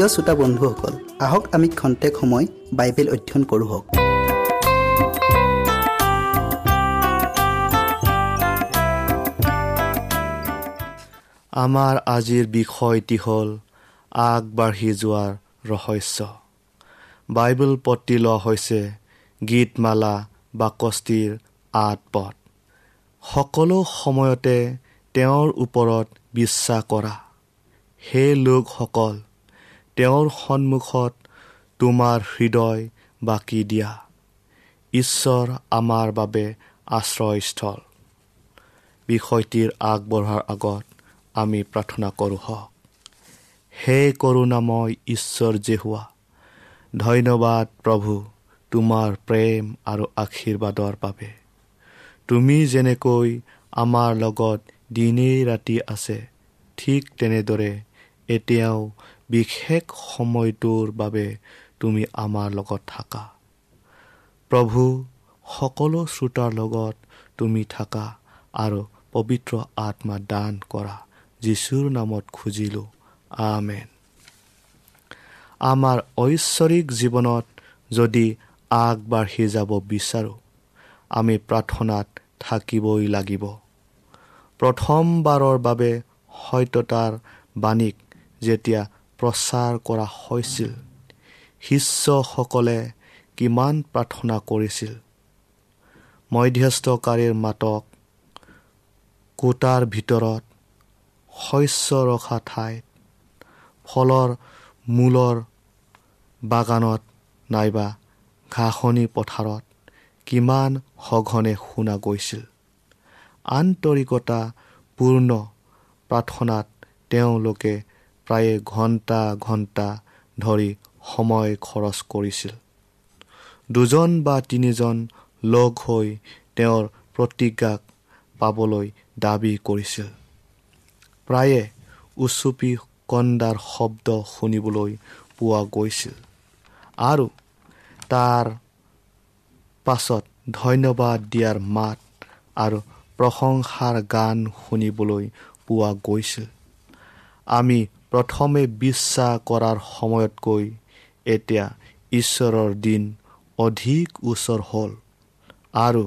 প্ৰিয় শ্ৰোতা বন্ধুসকল আহক আমি খন্তেক সময় বাইবেল অধ্যয়ন কৰোঁ আমাৰ আজিৰ বিষয়টি হ'ল আগবাঢ়ি যোৱাৰ ৰহস্য। বাইবেল পতি লোৱা হৈছে গীতমালা বাকস্তিৰ আঠ পথ সকলো সময়তে তেওঁৰ ওপৰত বিশ্বাস কৰা। সেই লোকসকল তেওঁৰ সন্মুখত তোমাৰ হৃদয় বাকী দিয়া। ঈশ্বৰ আমাৰ বাবে আশ্ৰয়স্থল। বিষয়টিৰ আগবঢ়াৰ আগত আমি প্ৰাৰ্থনা কৰোঁ হওক হে কৰোণাময় ঈশ্বৰ জেহুৱা ধন্যবাদ প্ৰভু তোমাৰ প্ৰেম আৰু আশীৰ্বাদৰ বাবে। তুমি যেনেকৈ আমাৰ লগত দিনেই ৰাতি আছে ঠিক তেনেদৰে এতিয়াও বিশেষ সময়টোৰ বাবে তুমি আমাৰ লগত থাকা। প্ৰভু সকলো শ্ৰোতাৰ লগত তুমি থাকা আৰু পবিত্ৰ আত্মা দান কৰা যীশুৰ নামত খুজিলোঁ। আমেন। আমাৰ ঐশ্বৰিক জীৱনত যদি আগবাঢ়ি যাব বিচাৰোঁ আমি প্ৰাৰ্থনাত থাকিবই লাগিব। প্ৰথমবাৰৰ বাবে সত্যতাৰ বাণীক যেতিয়া প্ৰচাৰ কৰা হৈছিল। শিষ্যসকলে কিমান প্ৰাৰ্থনা কৰিছিল? মধ্যস্থকাৰীৰ মাতক কোটাৰ ভিতৰত শস্য ৰখা ঠাইত ফলৰ মূলৰ বাগানত নাইবা ঘাঁহনি পথাৰত কিমান সঘনে শুনা গৈছিল। আন্তৰিকতাপূৰ্ণ প্ৰাৰ্থনাত তেওঁলোকে প্ৰায়ে ঘণ্টা ঘণ্টা ধৰি সময় খৰচ কৰিছিল। দুজন বা তিনিজন লগ হৈ তেওঁৰ প্ৰতিজ্ঞাক পাবলৈ দাবী কৰিছিল। প্ৰায়ে উচুপি কন্দাৰ শব্দ শুনিবলৈ পোৱা গৈছিল আৰু তাৰ পাছত ধন্যবাদ দিয়াৰ মাত আৰু প্ৰশংসাৰ গান শুনিবলৈ পোৱা গৈছিল। আমি প্ৰথমে বিশ্বাস কৰাৰ সময়তকৈ এতিয়া ঈশ্বৰৰ দিন অধিক ওচৰ হ'ল। আৰু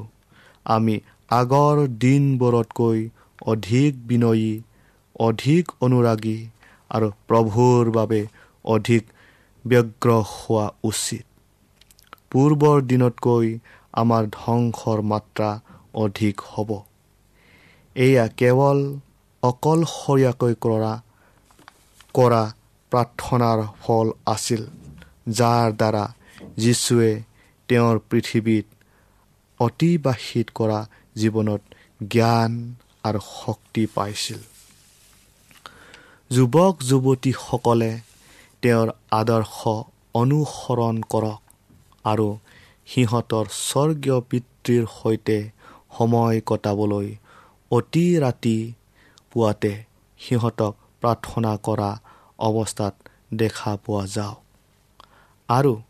আমি আগৰ দিনবোৰতকৈ অধিক বিনয়ী অধিক অনুৰাগী আৰু প্ৰভুৰ বাবে অধিক ব্যগ্ৰ হোৱা উচিত। পূৰ্বৰ দিনতকৈ আমাৰ ধ্বংসৰ মাত্ৰা অধিক হ'ব। এয়া কেৱল অকলশৰীয়াকৈ কৰা কৰা প্ৰাৰ্থনাৰ ফল আছিল যাৰ দ্বাৰা যীশুৱে তেওঁৰ পৃথিৱীত অতিবাহিত কৰা জীৱনত জ্ঞান আৰু শক্তি পাইছিল। যুৱক যুৱতীসকলে তেওঁৰ আদৰ্শ অনুসৰণ কৰক আৰু সিহঁতৰ স্বৰ্গীয় পিতৃৰ সৈতে সময় কটাবলৈ অতি ৰাতি পুৱাতে সিহঁতক প্ৰাৰ্থনা কৰা অৱস্থাত দেখা পোৱা যাওক। আৰু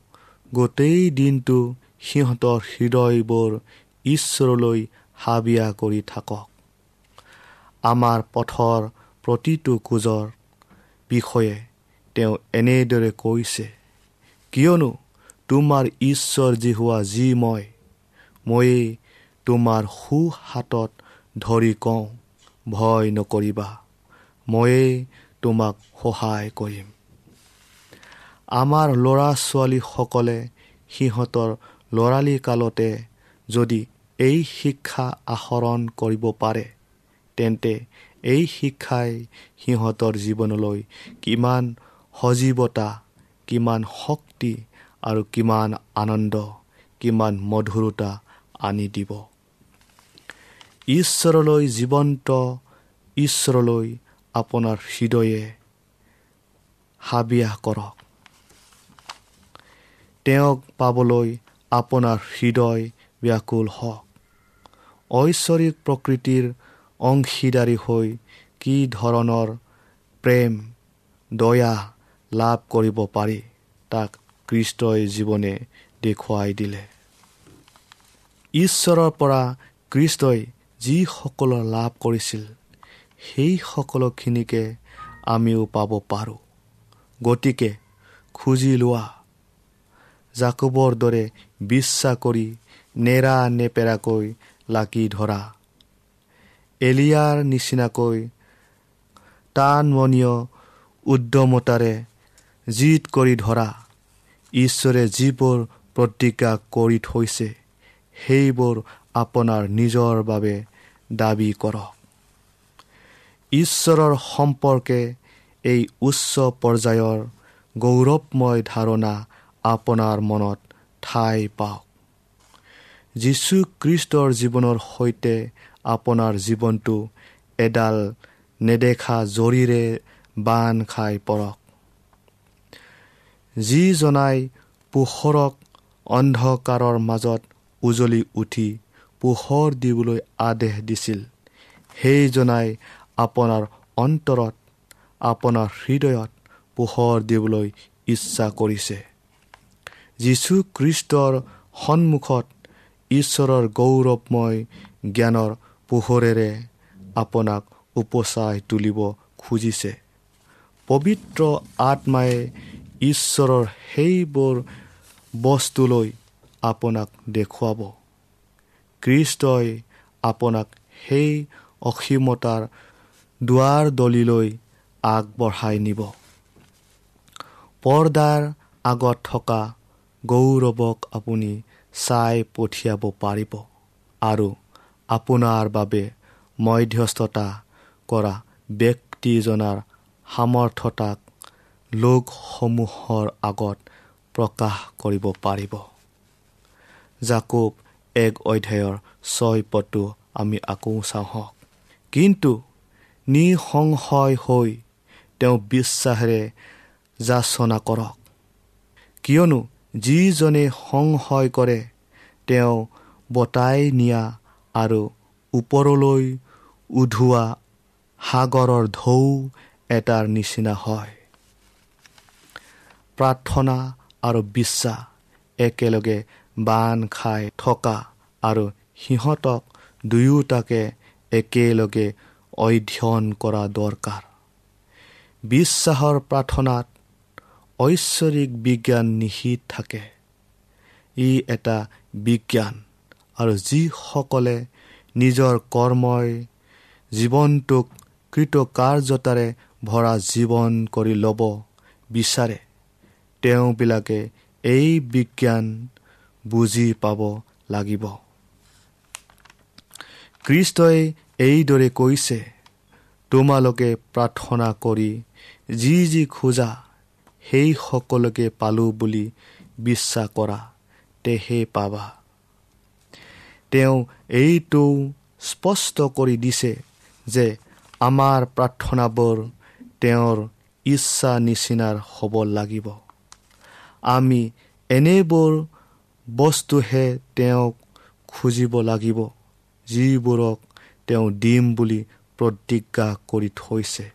গোটেই দিনটো সিহঁতৰ হৃদয়বোৰ ঈশ্বৰলৈ হাবিয়া কৰি থাকক। আমাৰ পথৰ প্ৰতিটো খোজৰ বিষয়ে তেওঁ এনেদৰে কৈছে কিয়নো তোমাৰ ঈশ্বৰ যি হোৱা যি মই ময়েই তোমাৰ সু হাতত ধৰি কওঁ ভয় নকৰিবা। ময়েই তোমাক সহায় কৰিম। আমাৰ ল'ৰা ছোৱালীসকলে সিহঁতৰ ল'ৰালি কালতে যদি এই শিক্ষা আহৰণ কৰিব পাৰে তেন্তে এই শিক্ষাই সিহঁতৰ জীৱনলৈ কিমান সজীৱতা কিমান শক্তি আৰু কিমান আনন্দ কিমান মধুৰতা আনি দিব। ঈশ্বৰলৈ জীৱন্ত ঈশ্বৰলৈ আপোনাৰ হৃদয়ে হাবিয়াস কৰক। তেওঁক পাবলৈ আপোনাৰ হৃদয় ব্যাকুল হওক। ঐশ্বৰিক প্ৰকৃতিৰ অংশীদাৰী হৈ কি ধৰণৰ প্ৰেম দয়া লাভ কৰিব পাৰি তাক কৃষ্টই জীৱনে দেখুৱাই দিলে। ঈশ্বৰৰ পৰা কৃষ্টই যিসকলৰ লাভ কৰিছিল সেই সকলোখিনিকে আমিও পাব পাৰোঁ। গতিকে খুজি লোৱা। জাকুবৰ দৰে বিশ্বাস কৰি নেৰা নেপেৰাকৈ লাগি ধৰা। এলিয়াৰ নিচিনাকৈ টানমনীয় উদ্যমতাৰে জিত কৰি ধৰা। ঈশ্বৰে যিবোৰ প্ৰতিজ্ঞা কৰি থৈছে সেইবোৰ আপোনাৰ নিজৰ বাবে দাবী কৰক। ঈশ্বৰৰ সম্পৰ্কে এই উচ্চ পৰ্যায়ৰ গৌৰৱময় ধাৰণা আপোনাৰ মনত ঠাই পাওক। যীশু খ্ৰীষ্টৰ জীৱনৰ সৈতে আপোনাৰ জীৱনটো এডাল নেদেখা জৰিৰে বান খাই পৰক। যিজনাই পোহৰক অন্ধকাৰৰ মাজত উজলি উঠি পোহৰ দিবলৈ আদেশ দিছিল সেইজনাই আপোনাৰ অন্তৰত আপোনাৰ হৃদয়ত পোহৰ দিবলৈ ইচ্ছা কৰিছে। যীশুখ্ৰীষ্টৰ সন্মুখত ঈশ্বৰৰ গৌৰৱময় জ্ঞানৰ পোহৰেৰে আপোনাক উপচাই তুলিব খুজিছে। পবিত্ৰ আত্মাই ঈশ্বৰৰ সেইবোৰ বস্তুলৈ আপোনাক দেখুৱাব। কৃষ্টই আপোনাক সেই অসীমতাৰ দুৱাৰ দলিলৈ আগবঢ়াই নিব। পৰ্দাৰ আগত থকা গৌৰৱক আপুনি চাই পঠিয়াব পাৰিব আৰু আপোনাৰ বাবে মধ্যস্থতা কৰা ব্যক্তিজনাৰ সামৰ্থতাক লোকসমূহৰ আগত প্ৰকাশ কৰিব পাৰিব। জাকুব এক অধ্যায়ৰ ছয় পদটো আমি আকৌ চাওঁ কিন্তু নিসংশয় হৈ তেওঁ বিশ্বাসেৰে যাচনা কৰক। কিয়নো যিজনে সংশয় কৰে তেওঁ বতাই নিয়া আৰু ওপৰলৈ উধোৱা সাগৰৰ ঢৌ এটাৰ নিচিনা হয়। প্ৰাৰ্থনা আৰু বিশ্বাস একেলগে বান খাই থকা আৰু সিহঁতক দুয়োটাকে একেলগে অধ্যয়ন কৰা দৰকাৰ। বিশ্বাসৰ প্ৰাৰ্থনাত ঐশ্বৰিক বিজ্ঞান নিহিত থাকে। ই এটা বিজ্ঞান আৰু যিসকলে নিজৰ কৰ্মই জীৱনটোক কৃতকাৰ্যতাৰে ভৰা জীৱন কৰি ল'ব বিচাৰে তেওঁবিলাকে এই বিজ্ঞান বুজি পাব লাগিব। কৃষ্টই এইদৰে কৈছে তোমালোকে প্ৰাৰ্থনা কৰি যি যি খোজা সেই সকলোকে পালোঁ বুলি বিশ্বাস কৰা তেহে পাবা। তেওঁ এইটো স্পষ্ট কৰি দিছে যে আমাৰ প্ৰাৰ্থনাবোৰ তেওঁৰ ইচ্ছা নিচিনাৰ হ'ব লাগিব। আমি এনেবোৰ বস্তুহে তেওঁক খুজিব লাগিব যিবোৰক তেওঁ দিম বুলি প্ৰতিজ্ঞা কৰি থৈছে।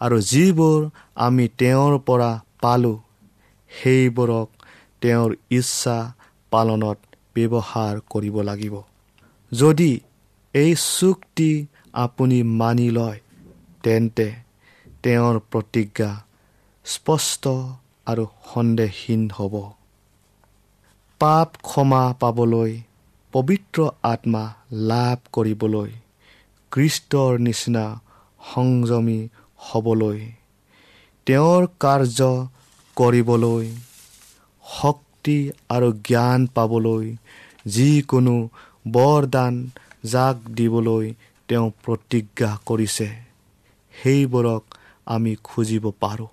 আৰু যিবোৰ আমি তেওঁৰ পৰা পালোঁ সেইবোৰক তেওঁৰ ইচ্ছা পালনত ব্যৱহাৰ কৰিব লাগিব। যদি এই চুক্তি আপুনি মানি লয় তেন্তে তেওঁৰ প্ৰতিজ্ঞা স্পষ্ট আৰু সন্দেহহীন হ'ব। পাপ ক্ষমা পাবলৈ পবিত্ৰ আত্মা লাভ কৰিবলৈ কৃষ্টৰ নিচিনা সংযমী হ'বলৈ তেওঁৰ কাৰ্য কৰিবলৈ শক্তি আৰু জ্ঞান পাবলৈ যিকোনো বৰদান যাক দিবলৈ তেওঁ প্ৰতিজ্ঞা কৰিছে। সেইবোৰক আমি খুজিব পাৰোঁ।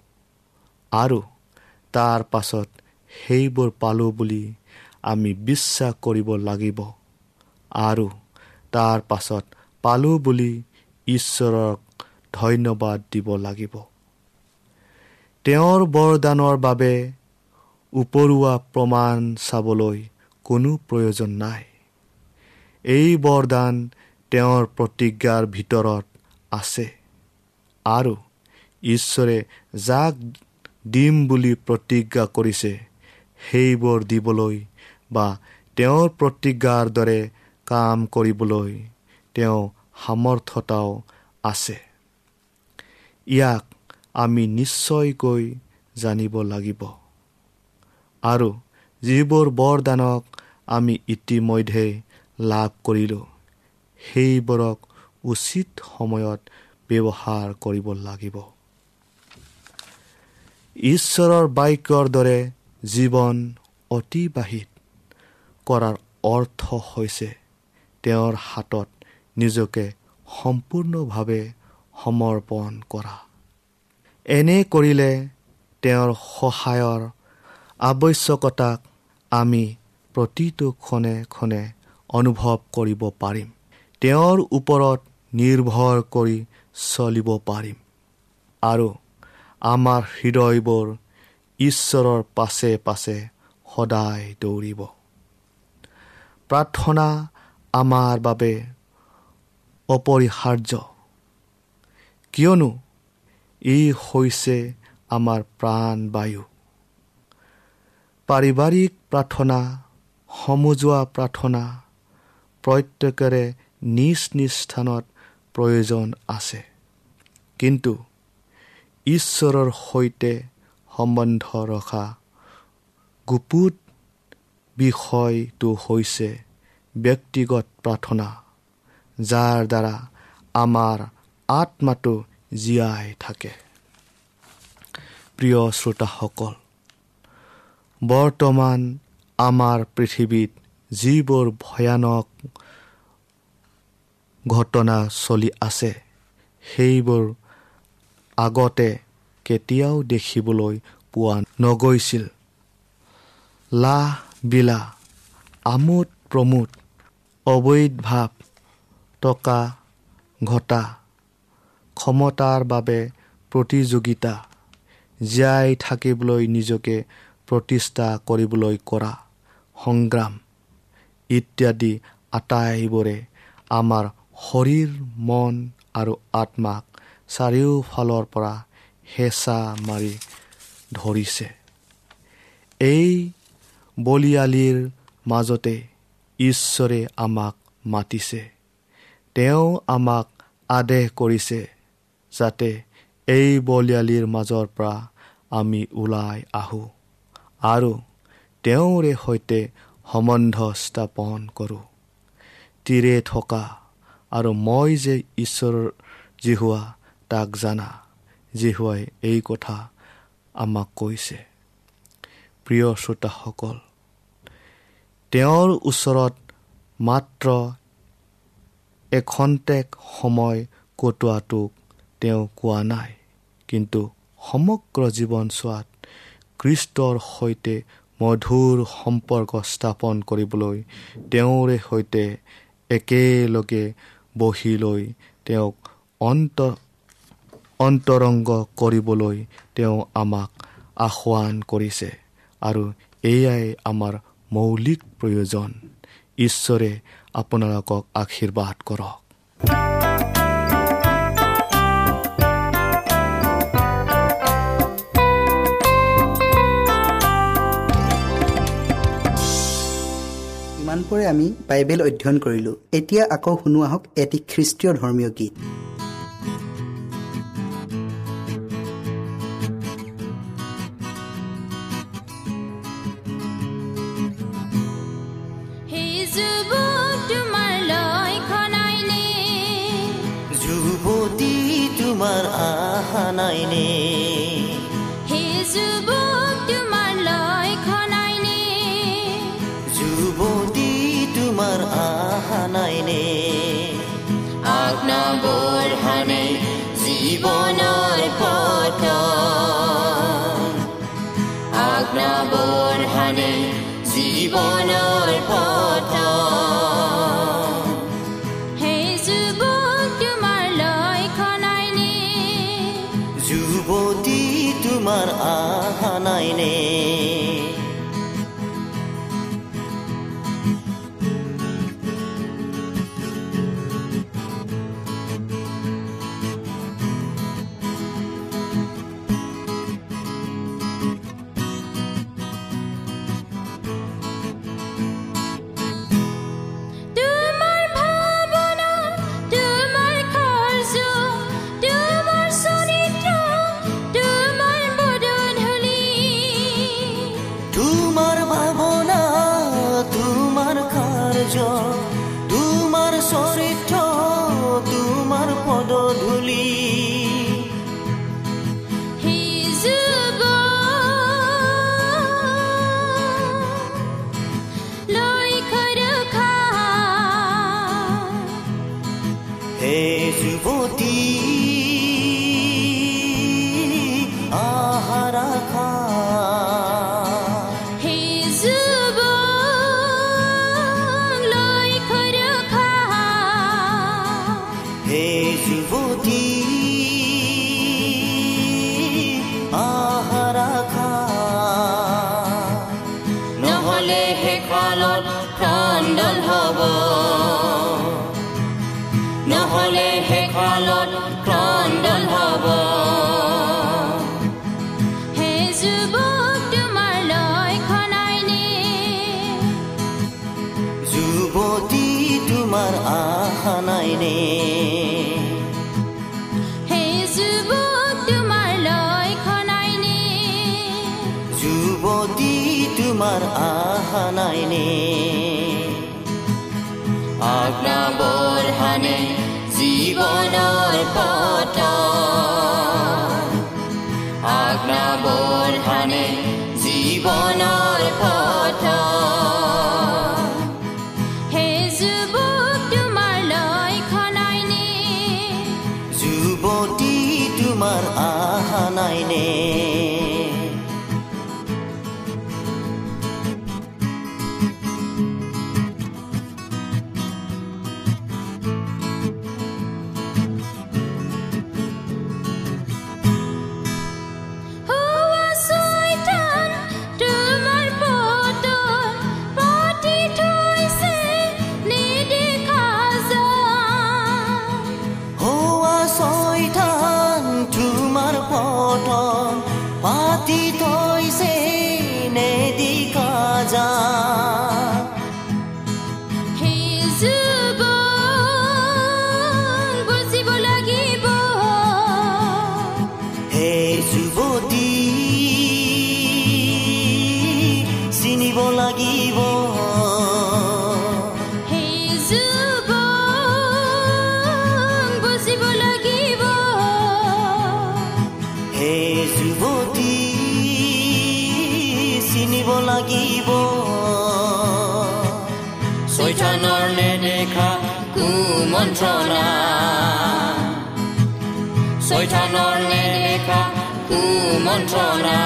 আৰু তাৰ পাছত সেইবোৰ পালোঁ বুলি আমি বিশ্বাস কৰিব লাগিব। আৰু তাৰ পাছত পালোঁ বুলি ঈশ্বৰক ধন্যবাদ দিব লাগিব। তেওঁৰ বৰদানৰ বাবে উপৰুৱা প্ৰমাণ চাবলৈ কোনো প্ৰয়োজন নাই। এই বৰদান তেওঁৰ প্ৰতিজ্ঞাৰ ভিতৰত আছে। আৰু ঈশ্বৰে যাক দিম বুলি প্ৰতিজ্ঞা কৰিছে সেইবোৰ দিবলৈ বা তেওঁৰ প্ৰতিজ্ঞাৰ দৰে কাম কৰিবলৈ তেওঁ সামৰ্থতাও আছে। ইয়াক আমি নিশ্চয়কৈ জানিব লাগিব। আৰু যিবোৰ বৰদানক আমি ইতিমধ্যে লাভ কৰিলোঁ সেইবোৰক উচিত সময়ত ব্যৱহাৰ কৰিব লাগিব। ঈশ্বৰৰ বাক্যৰ দৰে জীৱন অতিবাহিত কৰাৰ অৰ্থ হৈছে তেওঁৰ হাতত নিজকে সম্পূৰ্ণভাৱে সমৰ্পণ কৰা। এনে কৰিলে তেওঁৰ সহায়ৰ আৱশ্যকতাক আমি প্ৰতিটো ক্ষণে ক্ষণে অনুভৱ কৰিব পাৰিম। তেওঁৰ ওপৰত নিৰ্ভৰ কৰি চলিব পাৰিম। আৰু আমাৰ হৃদয়বোৰ ঈশ্বৰৰ পাছে পাছে সদায় দৌৰিব। প্ৰাৰ্থনা আমাৰ বাবে অপৰিহাৰ্য কিয়নো ই হৈছে আমাৰ প্ৰাণবায়ু। পাৰিবাৰিক প্ৰাৰ্থনা সমজুৱা প্ৰাৰ্থনা প্ৰত্যেকৰে নিজ নিজ স্থানত প্ৰয়োজন আছে। কিন্তু ঈশ্বৰৰ সৈতে সম্বন্ধ ৰখা গুপুত বিষয়টো হৈছে ব্যক্তিগত প্ৰাৰ্থনা যাৰ দ্বাৰা আমাৰ আত্মাটো জীয়াই থাকে। প্ৰিয় শ্ৰোতাসকল বৰ্তমান আমাৰ পৃথিৱীত যিবোৰ ভয়ানক ঘটনা চলি আছে সেইবোৰ আগতে কেতিয়াও দেখিবলৈ পোৱা নগৈছিল। লাহ বিলা আমোদ প্ৰমোদ অবৈধভাৱ টকা ঘটা ক্ষমতাৰ বাবে প্ৰতিযোগিতা জীয়াই থাকিবলৈ নিজকে প্ৰতিষ্ঠা কৰিবলৈ কৰা সংগ্ৰাম ইত্যাদি আটাইবোৰে আমাৰ শৰীৰ মন আৰু আত্মাক চাৰিওফালৰ পৰা হেঁচা মাৰি ধৰিছে। এই বলিয়ালিৰ মাজতে ঈশ্বৰে আমাক মাতিছে। তেওঁ আমাক আদেশ কৰিছে যাতে এই বলিয়ালিৰ মাজৰ পৰা আমি ওলাই আহোঁ আৰু তেওঁৰে সৈতে সম্বন্ধ স্থাপন কৰোঁ। তীৰে থকা আৰু মই যে ঈশ্বৰৰ জিহুৱা তাক জানা জিহুৱাই এই কথা আমাক কৈছে। প্ৰিয় শ্ৰোতাসকল তেওঁৰ ওচৰত মাত্ৰ এখন্তেক সময় কটোৱাটোক তেওঁ কোৱা নাই। কিন্তু সমগ্ৰ জীৱনচোৱাত কৃষ্টৰ সৈতে মধুৰ সম্পৰ্ক স্থাপন কৰিবলৈ তেওঁৰে সৈতে একেলগে বহি লৈ তেওঁক অন্ত অন্তৰংগ কৰিবলৈ তেওঁ আমাক আহ্বান কৰিছে। আৰু এয়াই আমাৰ মৌলিক প্ৰয়োজন। ঈশ্বৰে আপোনালোকক আশীৰ্বাদ কৰক। ইমানপুৰে আমি বাইবেল অধ্যয়ন কৰিলোঁ। এতিয়া আকৌ শুনো আহক এটি খ্ৰীষ্টীয় ধৰ্মীয় গীত। সেই যুৱক তোমাৰ তোমালৈ খনাইনে যুৱতী তোমাৰ আহা নাইনে আগ্নবোৰ হানে জীৱনৰ পথ আগ্নবোৰ হানে জীৱনৰ আজ্ঞা বৰহানে জীৱনৰ পথ ছয়থানৰ নেদেখা কুমন্ত্ৰণা ছয়থানৰ নেদেখা কুমন্ত্ৰণা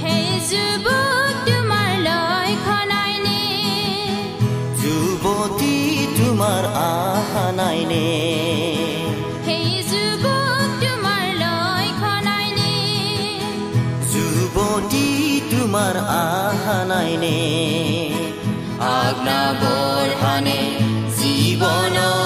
তোমাৰ যুৱতী আশা নাইনে যুৱতী তোমাৰ আশা নাইনে বৰহানে জীৱনৰ পথ